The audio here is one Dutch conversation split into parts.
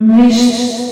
Mas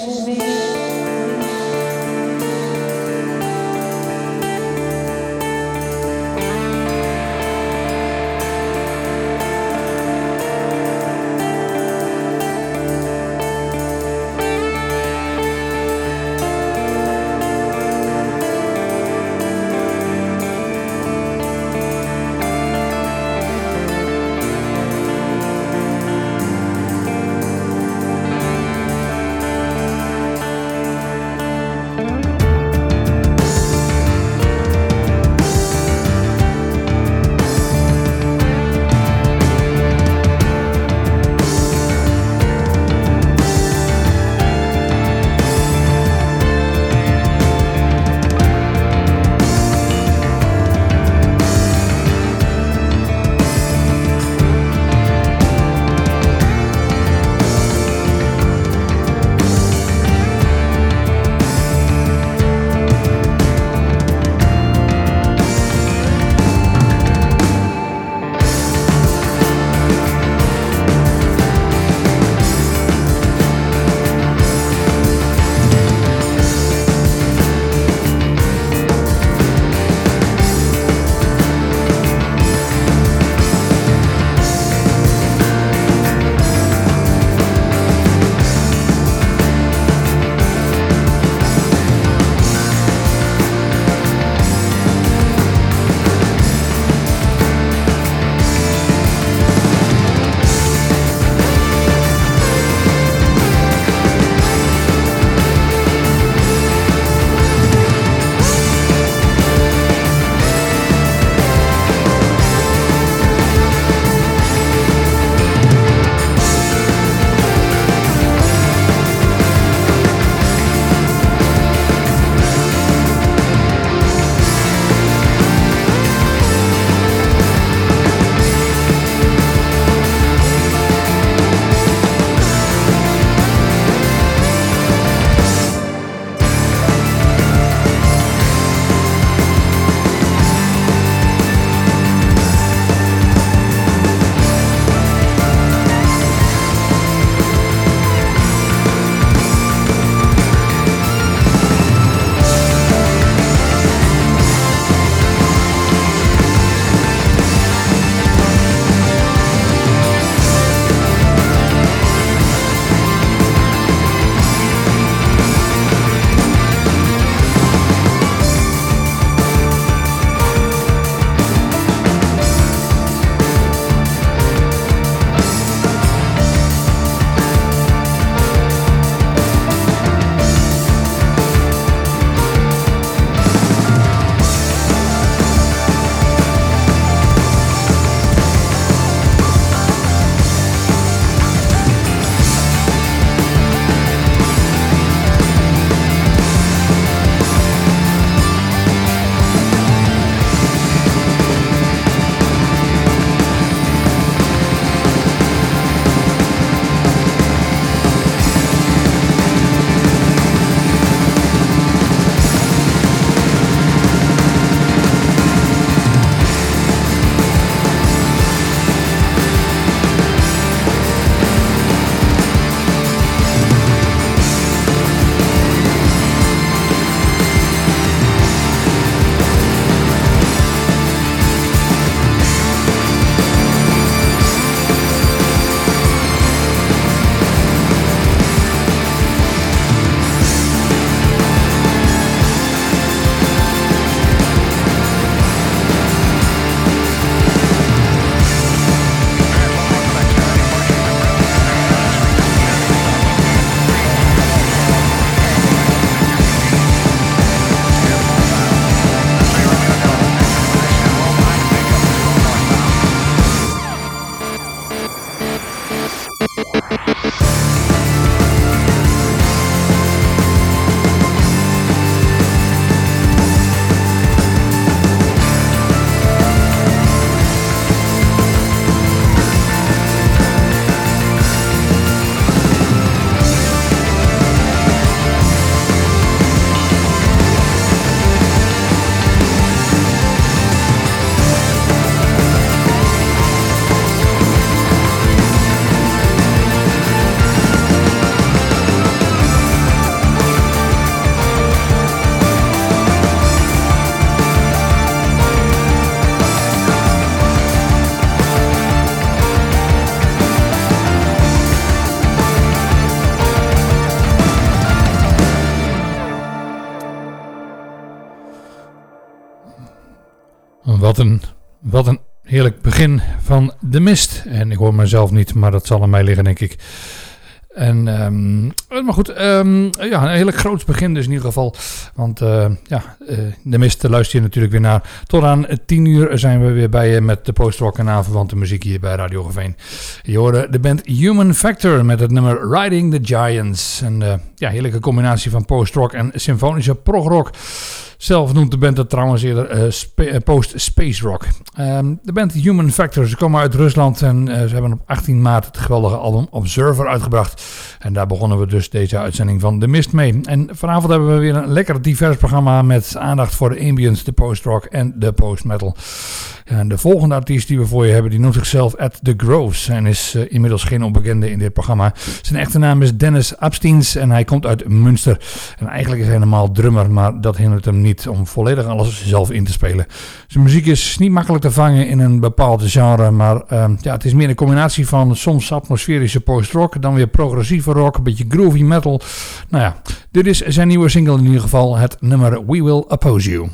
wat een, wat een heerlijk begin van De Mist. En ik hoor mezelf niet, maar dat zal aan mij liggen, denk ik. En, um, maar goed, um, ja, een heerlijk groot begin dus in ieder geval. Want uh, ja, uh, de mist luister je natuurlijk weer naar. Tot aan 10 uur zijn we weer bij je met de post-rock en aanverwante muziek hier bij Radio Geveen. Je hoorde de band Human Factor met het nummer Riding the Giants. Een ja, heerlijke combinatie van post-rock en symfonische prog-rock. Zelf noemt de band het trouwens eerder uh, spa post-space rock. Um, de band Human Factor, ze komen uit Rusland en uh, ze hebben op 18 maart het geweldige album Observer uitgebracht. En daar begonnen we dus deze uitzending van The Mist mee. En vanavond hebben we weer een lekker divers programma met aandacht voor de ambience, de post-rock en de post-metal. En de volgende artiest die we voor je hebben, die noemt zichzelf At The Groves. En is uh, inmiddels geen onbekende in dit programma. Zijn echte naam is Dennis Absteins en hij komt uit Münster. En eigenlijk is hij normaal drummer, maar dat hindert hem niet om volledig alles zelf in te spelen. Zijn muziek is niet makkelijk te vangen in een bepaald genre, maar uh, ja, het is meer een combinatie van soms atmosferische post-rock, dan weer progressieve rock, een beetje groovy metal. Nou ja, dit is zijn nieuwe single in ieder geval, het nummer We Will Oppose You.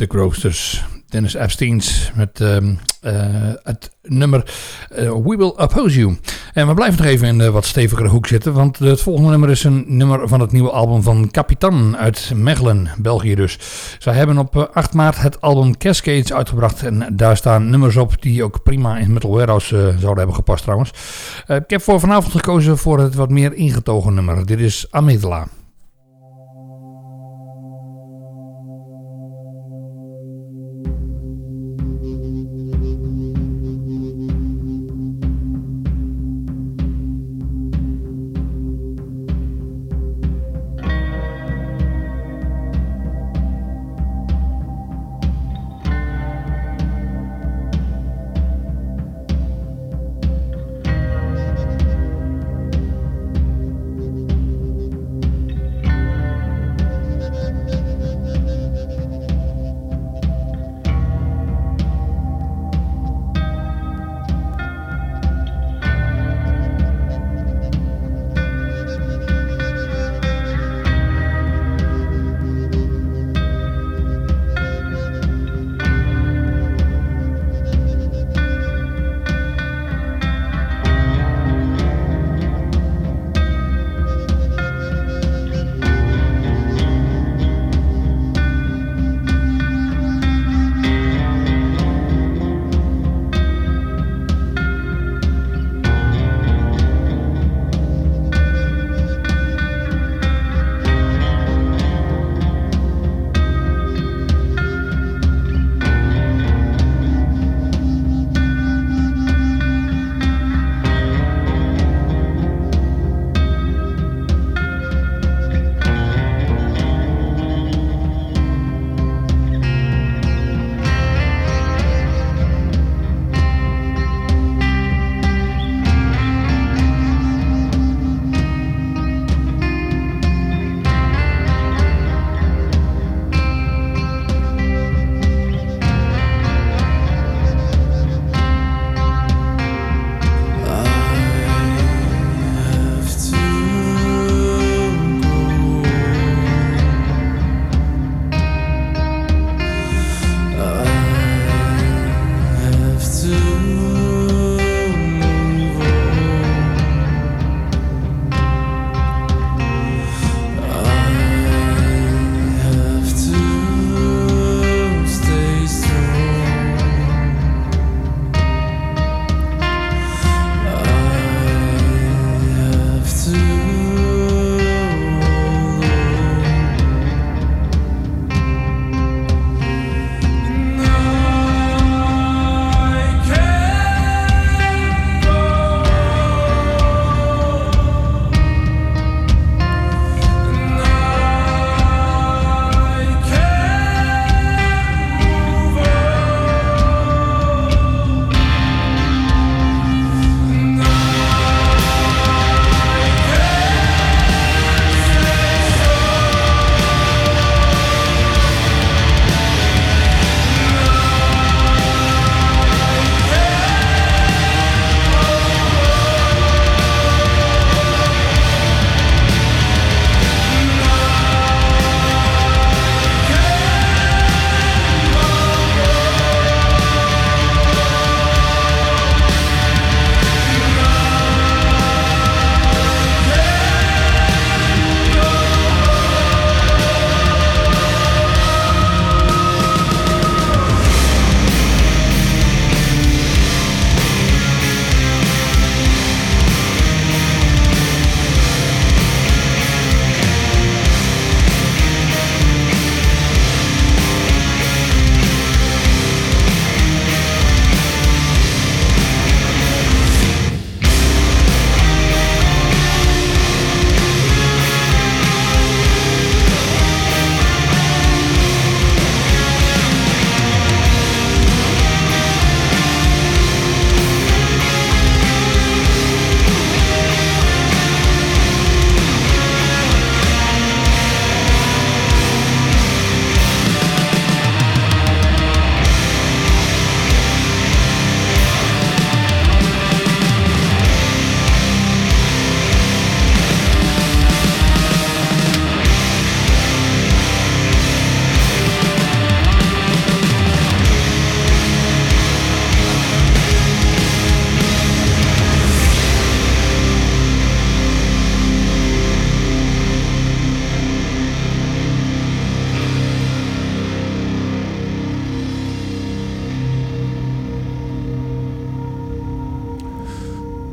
The Groosters. Dennis Epsteins met um, uh, het nummer uh, We Will Oppose You. En we blijven nog even in de wat stevigere hoek zitten, want het volgende nummer is een nummer van het nieuwe album van Capitan uit Mechelen, België dus. Zij hebben op 8 maart het album Cascades uitgebracht en daar staan nummers op die ook prima in Metal Warehouse zouden hebben gepast trouwens. ik heb voor vanavond gekozen voor het wat meer ingetogen nummer. Dit is Amidala.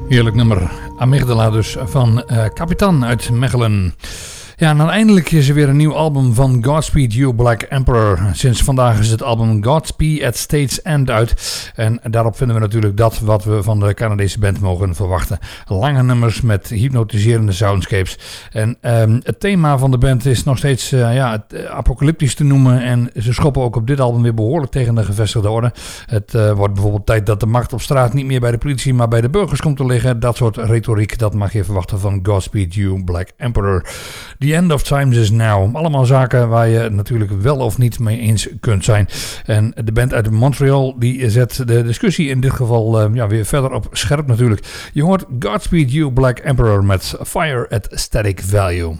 Heerlijk nummer. Amygdala dus van uh, Kapitan uit Mechelen. Ja, en dan eindelijk is er weer een nieuw album van Godspeed You Black Emperor. Sinds vandaag is het album Godspeed at State's End uit. En daarop vinden we natuurlijk dat wat we van de Canadese band mogen verwachten. Lange nummers met hypnotiserende soundscapes. En um, het thema van de band is nog steeds uh, ja, eh, apocalyptisch te noemen. En ze schoppen ook op dit album weer behoorlijk tegen de gevestigde orde. Het uh, wordt bijvoorbeeld tijd dat de macht op straat niet meer bij de politie, maar bij de burgers komt te liggen. Dat soort retoriek, dat mag je verwachten van Godspeed You Black Emperor. The End of Times is Now. Allemaal zaken waar je natuurlijk wel of niet mee eens kunt zijn. En de band uit Montreal die zet de discussie in dit geval uh, ja, weer verder op scherp natuurlijk. Je hoort Godspeed You Black Emperor met Fire at Static Value.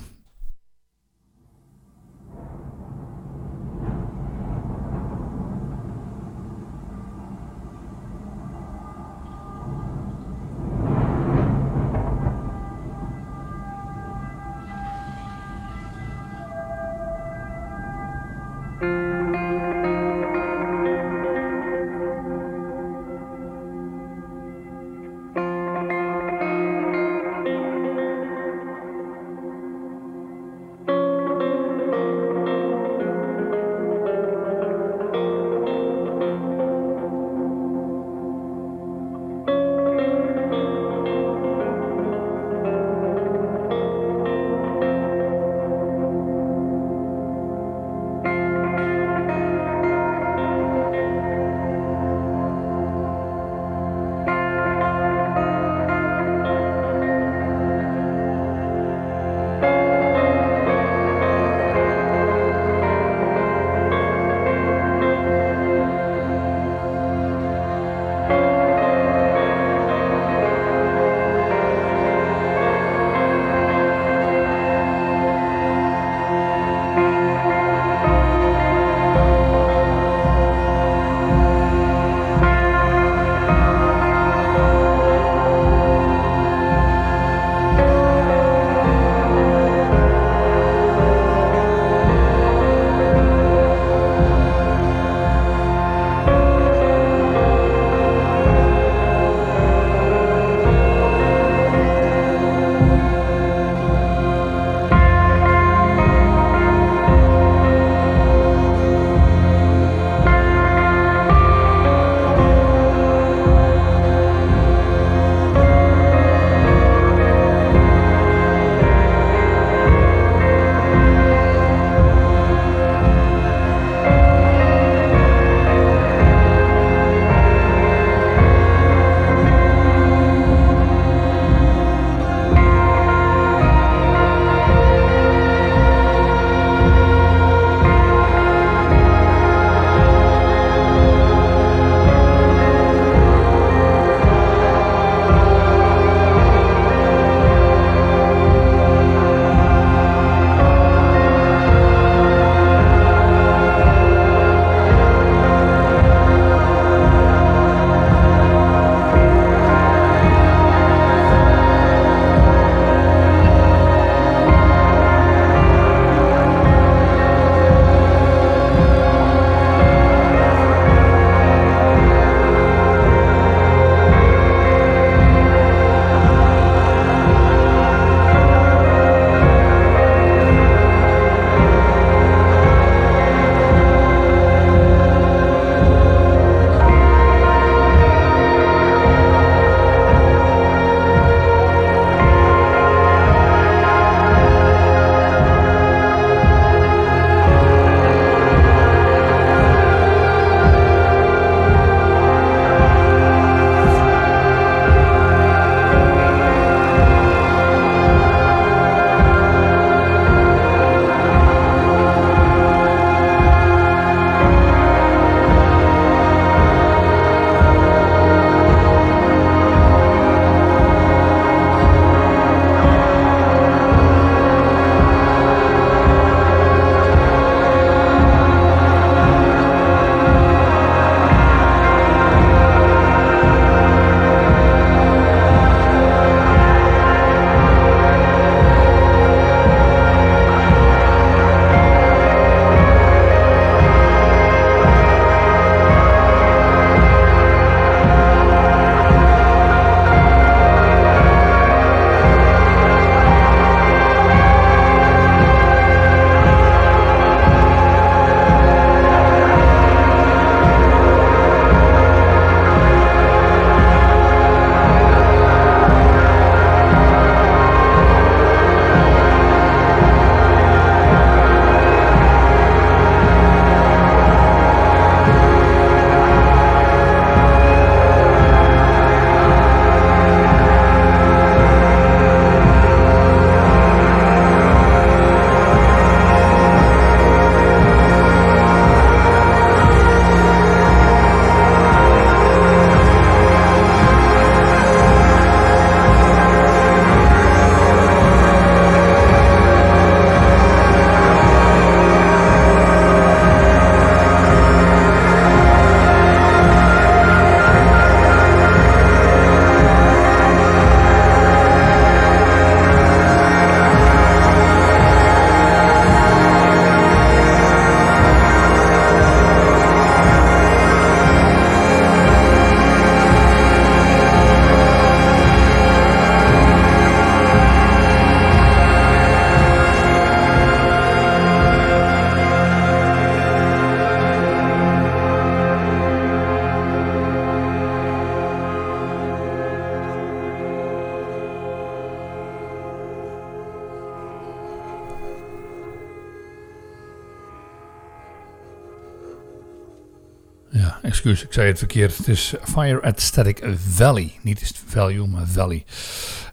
Excuus, ik zei het verkeerd. Het is Fire at Static Valley. Niet Value, maar Valley.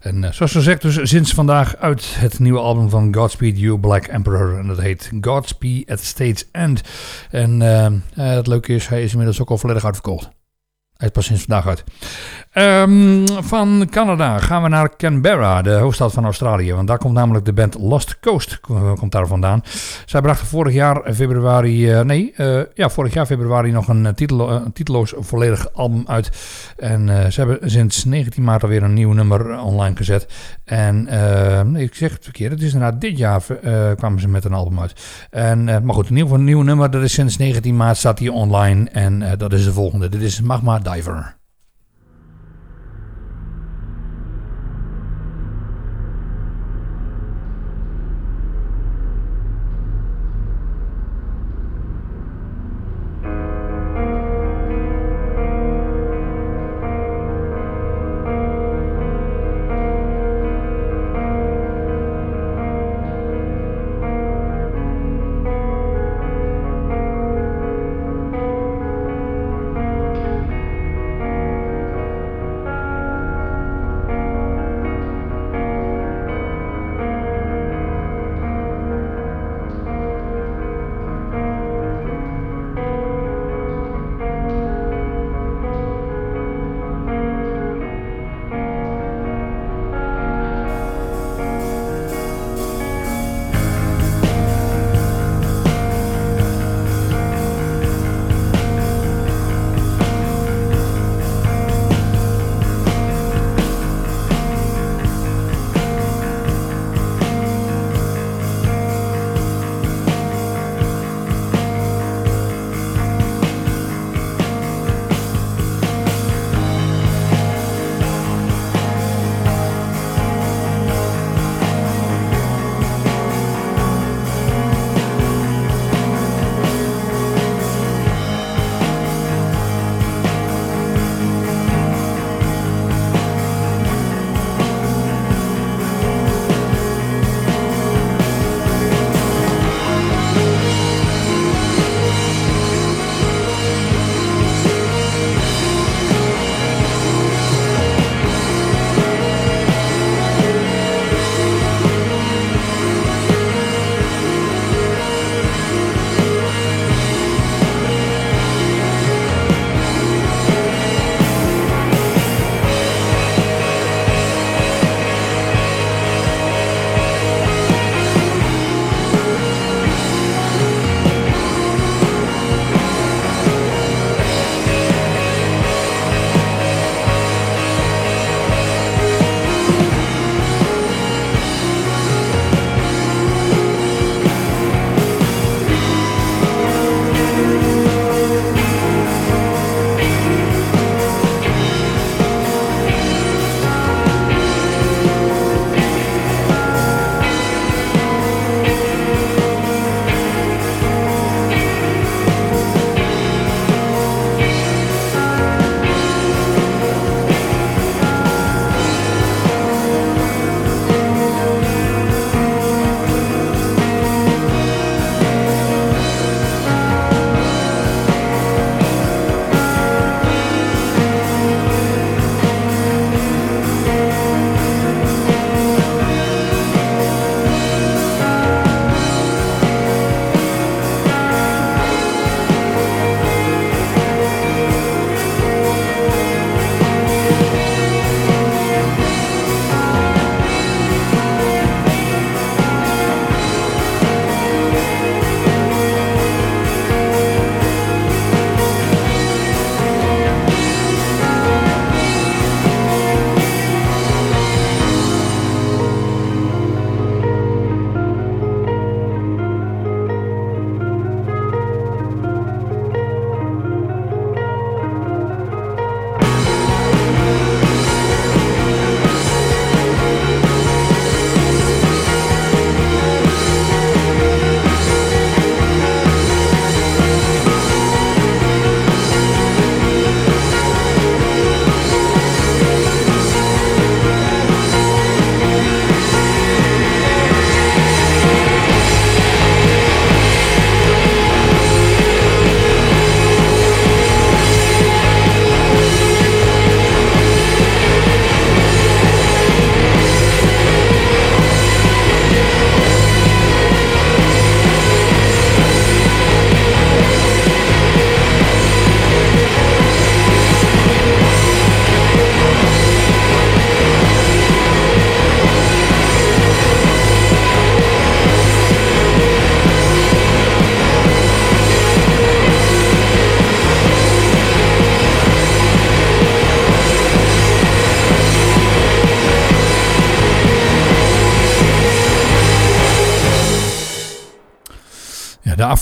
En uh, zoals gezegd, dus sinds vandaag uit het nieuwe album van Godspeed You Black Emperor. En dat heet Godspeed at State's End. En uh, het leuke is, hij is inmiddels ook al volledig uitverkocht. Hij is pas sinds vandaag uit. Um, van Canada gaan we naar Canberra, de hoofdstad van Australië. Want daar komt namelijk de band Lost Coast komt daar vandaan. Zij brachten vorig jaar februari, uh, nee, uh, ja, vorig jaar februari nog een, titel, een titeloos volledig album uit. En ze hebben sinds 19 maart alweer een nieuw nummer online gezet. En nee, ik zeg het verkeerd, het is inderdaad dit jaar kwamen ze met een album uit. En, maar goed, een nieuw, een nieuw nummer, dat is sinds 19 maart staat hier online. En dat is de volgende. Dit is Magma Diver.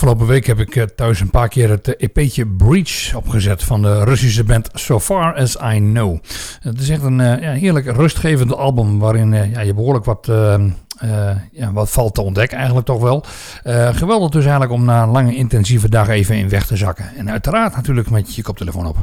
Afgelopen week heb ik thuis een paar keer het EP'tje Breach opgezet van de Russische band So Far As I Know. Het is echt een ja, heerlijk rustgevend album waarin ja, je behoorlijk wat, ja, wat valt te ontdekken eigenlijk toch wel. geweldig dus eigenlijk om na een lange intensieve dag even in weg te zakken. En uiteraard natuurlijk met je koptelefoon op.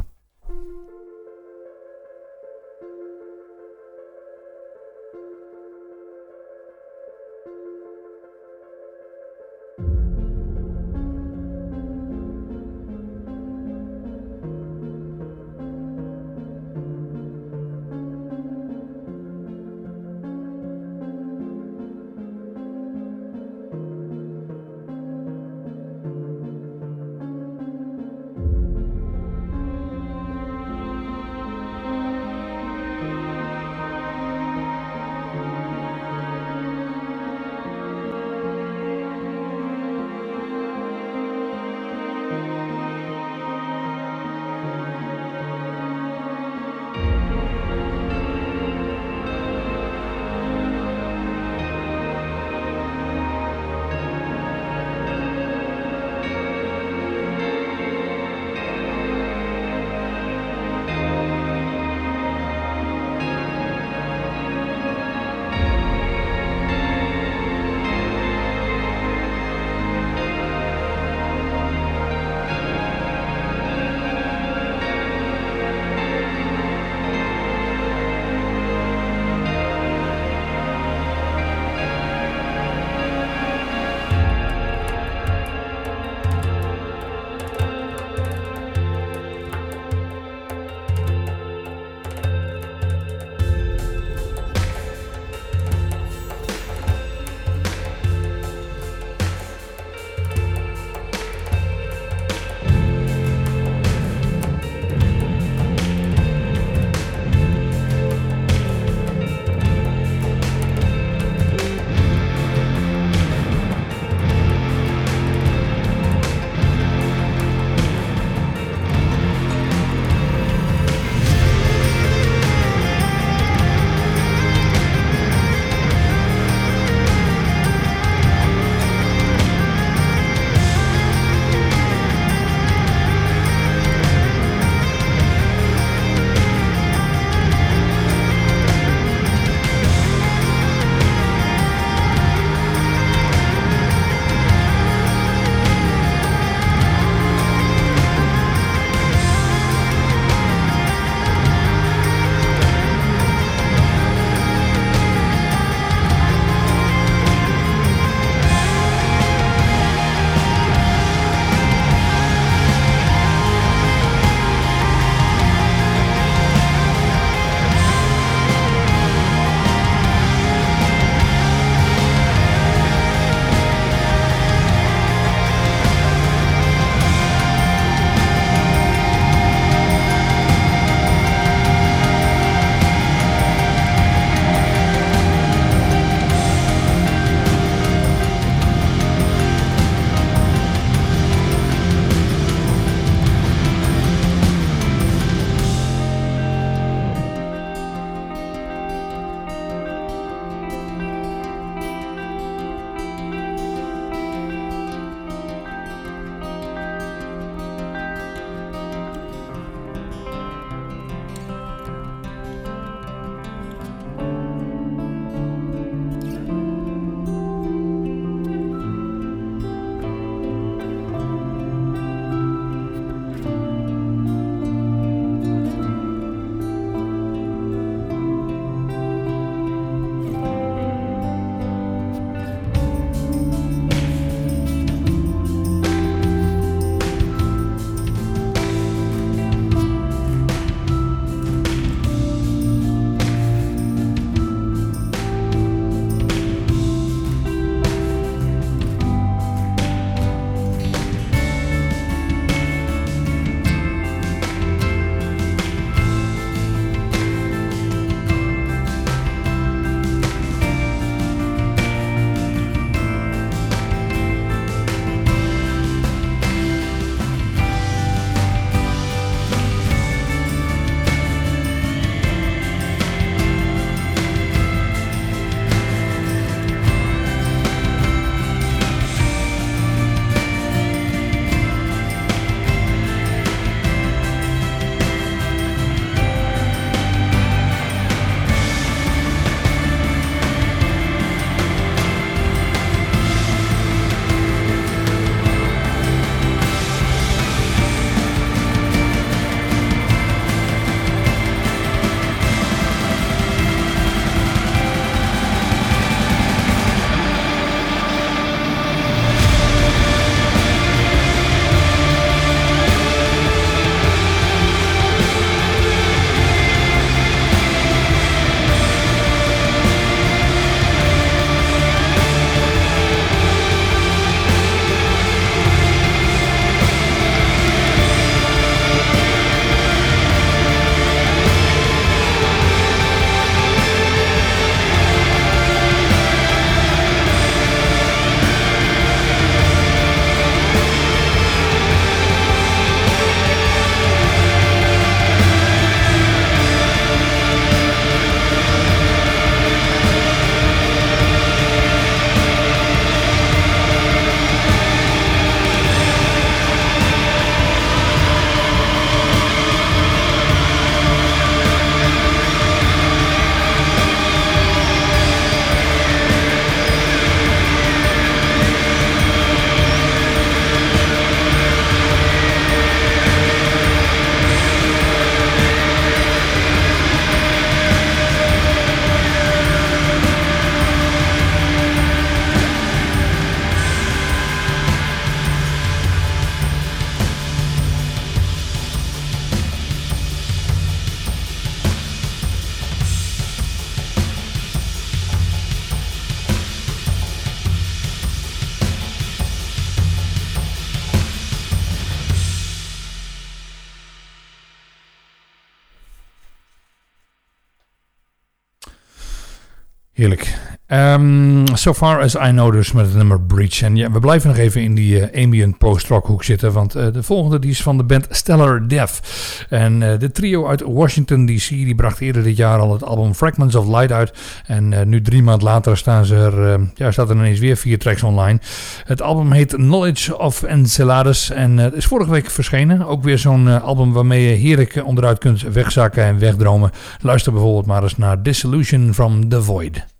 Um, so far as I know dus met het nummer Breach. En ja, we blijven nog even in die uh, ambient post-rock hoek zitten. Want uh, de volgende die is van de band Stellar Death. En uh, de trio uit Washington DC die bracht eerder dit jaar al het album Fragments of Light uit. En nu drie maand later staan ze er, ja, staat er ineens weer vier tracks online. Het album heet Knowledge of Enceladus. En het is vorige week verschenen. Ook weer zo'n album waarmee je heerlijk onderuit kunt wegzakken en wegdromen. Luister bijvoorbeeld maar eens naar Dissolution from the Void.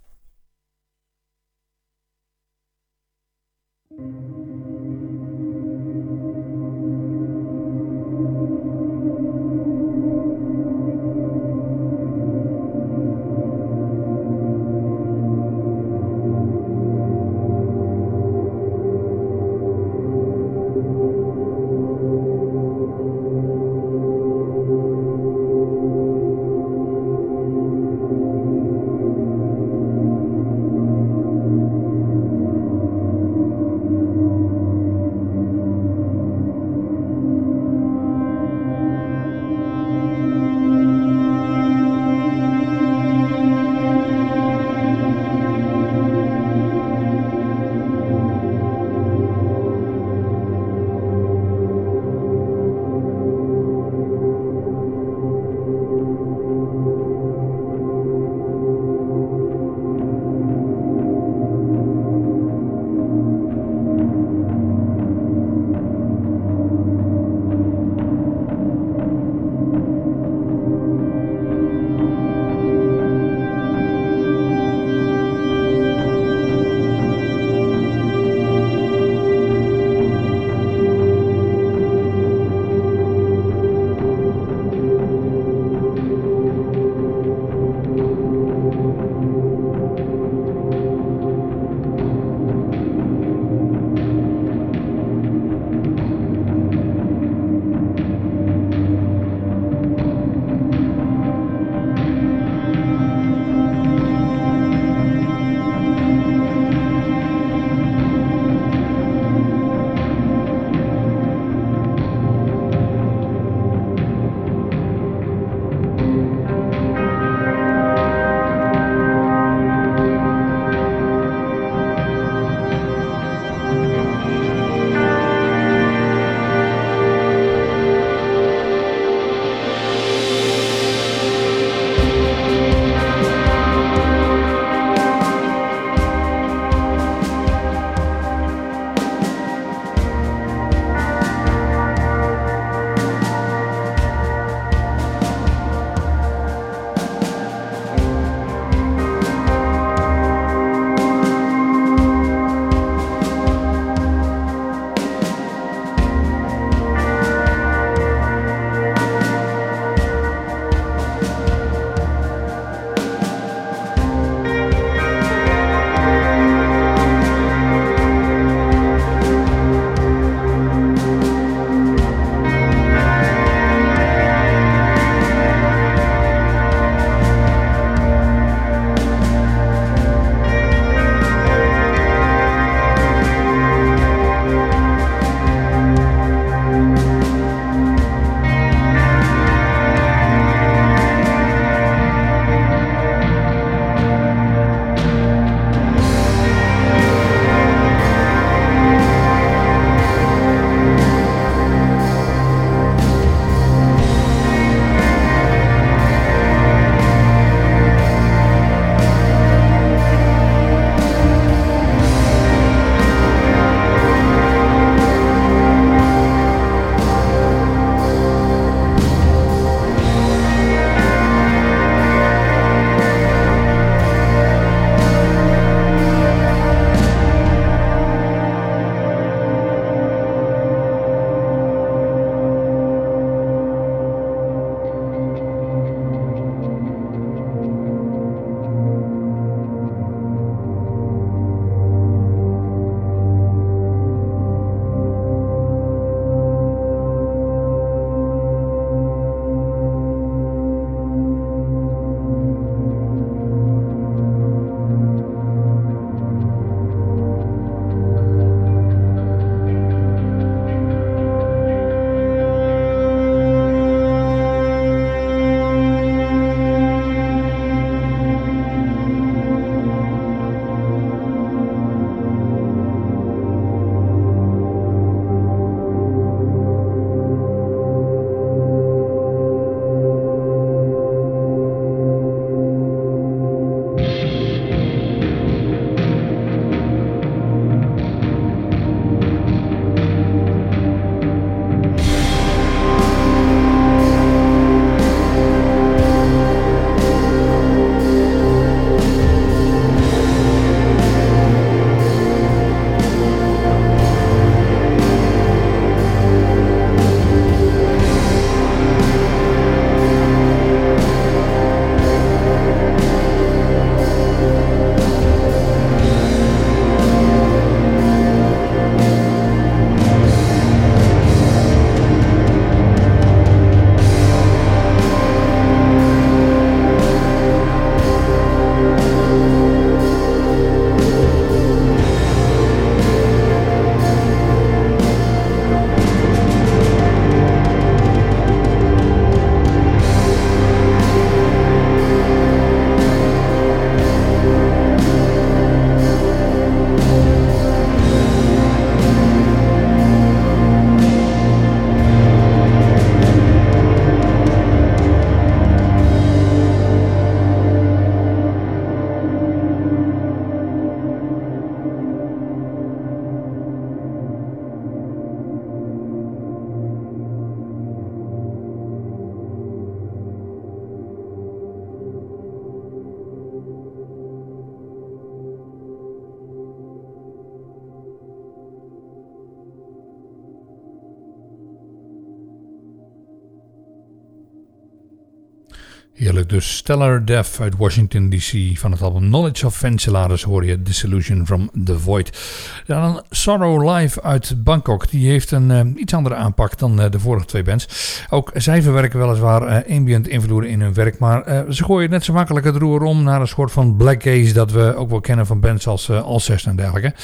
Heerlijk, dus Stellar Death uit Washington DC van het album Knowledge of Ventilators hoor je Disillusion from the Void. Dan Sorrow Live uit Bangkok, die heeft een uh, iets andere aanpak dan uh, de vorige twee bands. Ook zij verwerken weliswaar uh, ambient invloeden in hun werk, maar ze gooien net zo makkelijk het roer om naar een soort van black gaze dat we ook wel kennen van bands als Alcest en dergelijke.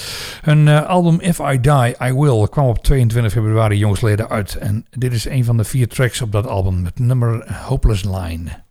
Hun album If I Die, I Will kwam op 22 februari jongsleden uit en dit is een van de vier tracks op dat album met nummer Hopeless Line.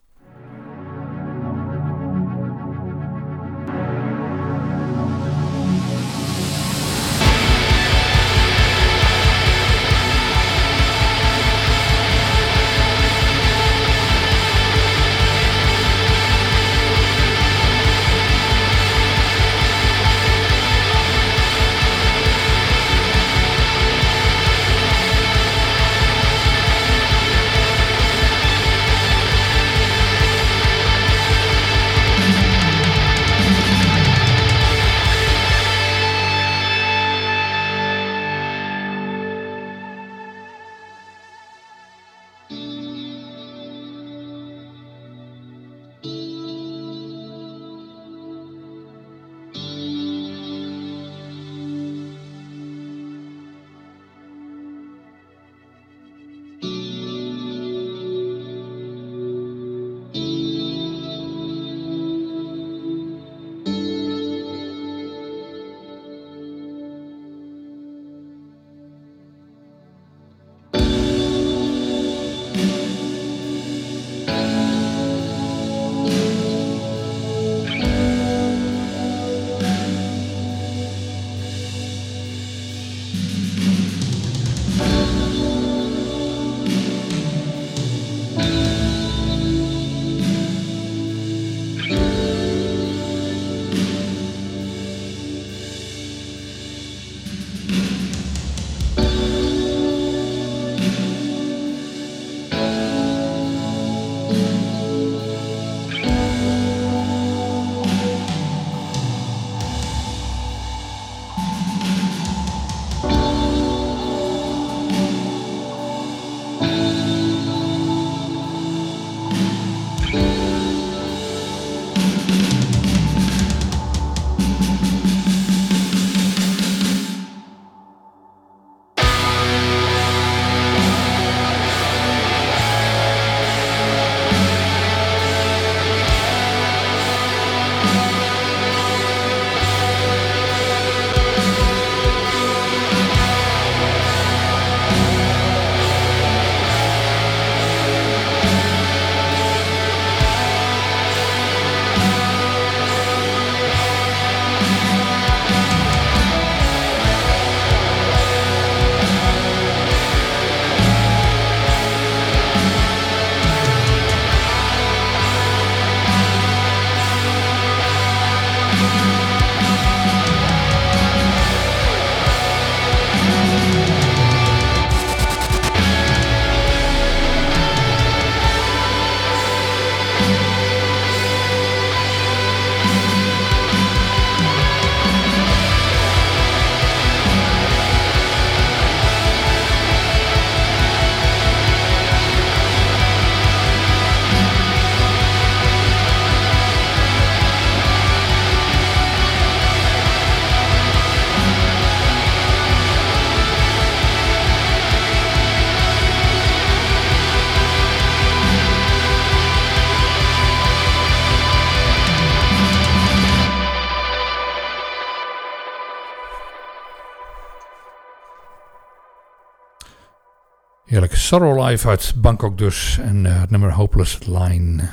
Sorrow Live uit Bangkok dus. En uh, het nummer Hopeless Line.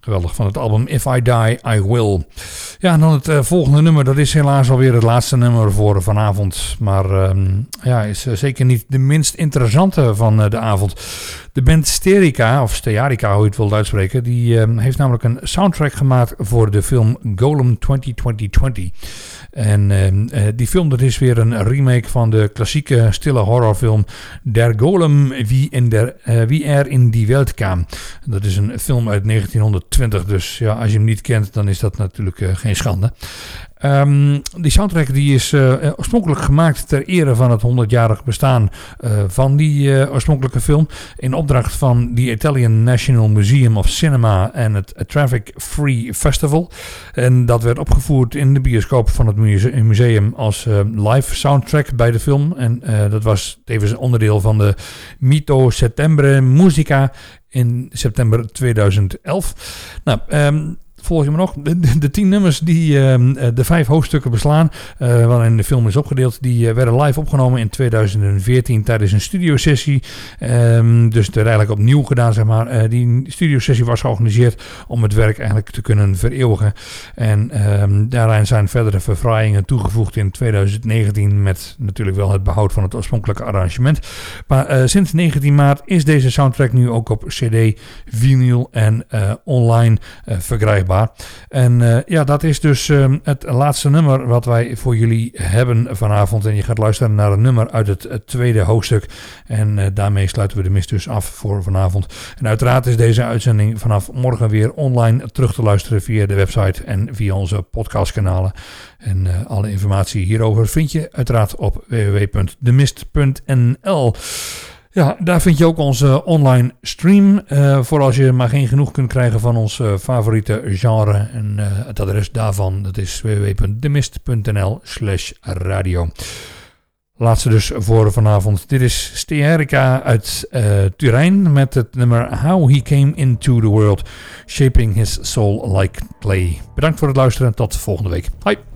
Geweldig van het album If I Die, I Will. Ja, en dan het uh, volgende nummer. Dat is helaas alweer het laatste nummer voor vanavond. Maar um, ja, is uh, zeker niet de minst interessante van de avond. De band Sterica, of Stearica hoe je het wilt uitspreken, die uh, heeft namelijk een soundtrack gemaakt voor de film Golem 2020. En uh, die film dat is weer een remake van de klassieke stille horrorfilm Der Golem wie, in der, uh, wie er in die wereld kwam. Dat is een film uit 1920, dus ja, als je hem niet kent dan is dat natuurlijk geen schande. Ehm, die soundtrack die is oorspronkelijk gemaakt ter ere van het 100-jarig bestaan van die oorspronkelijke film. In opdracht van the Italian National Museum of Cinema en het Traffic Free Festival. En dat werd opgevoerd in de bioscoop van het museum als live soundtrack bij de film. En dat was tevens onderdeel van de Mito Settembre Musica in september 2011. Nou, um, volg je me nog? De, de, tien nummers die uh, de vijf hoofdstukken beslaan, uh, waarin de film is opgedeeld, die uh, werden live opgenomen in 2014 tijdens een studiosessie. Um, dus er eigenlijk opnieuw gedaan, zeg maar. die studiosessie was georganiseerd om het werk eigenlijk te kunnen vereeuwigen. En um, daarin zijn verdere verfraaiingen toegevoegd in 2019 met natuurlijk wel het behoud van het oorspronkelijke arrangement. Maar sinds 19 maart is deze soundtrack nu ook op CD, vinyl en online verkrijgbaar. En uh, ja, dat is dus uh, het laatste nummer wat wij voor jullie hebben vanavond. En je gaat luisteren naar een nummer uit het, tweede hoofdstuk. En uh, daarmee sluiten we de mist dus af voor vanavond. En uiteraard is deze uitzending vanaf morgen weer online terug te luisteren via de website en via onze podcastkanalen. En alle informatie hierover vind je uiteraard op www.demist.nl. Ja, daar vind je ook onze online stream. Uh, voor als je maar geen genoeg kunt krijgen van ons uh, favoriete genre. En uh, het adres daarvan dat is www.demist.nl slash radio. Laatste dus voor vanavond. Dit is Steerica uit Turijn met het nummer How He Came Into the World. Shaping His Soul Like Clay. Bedankt voor het luisteren. Tot volgende week. Hoi.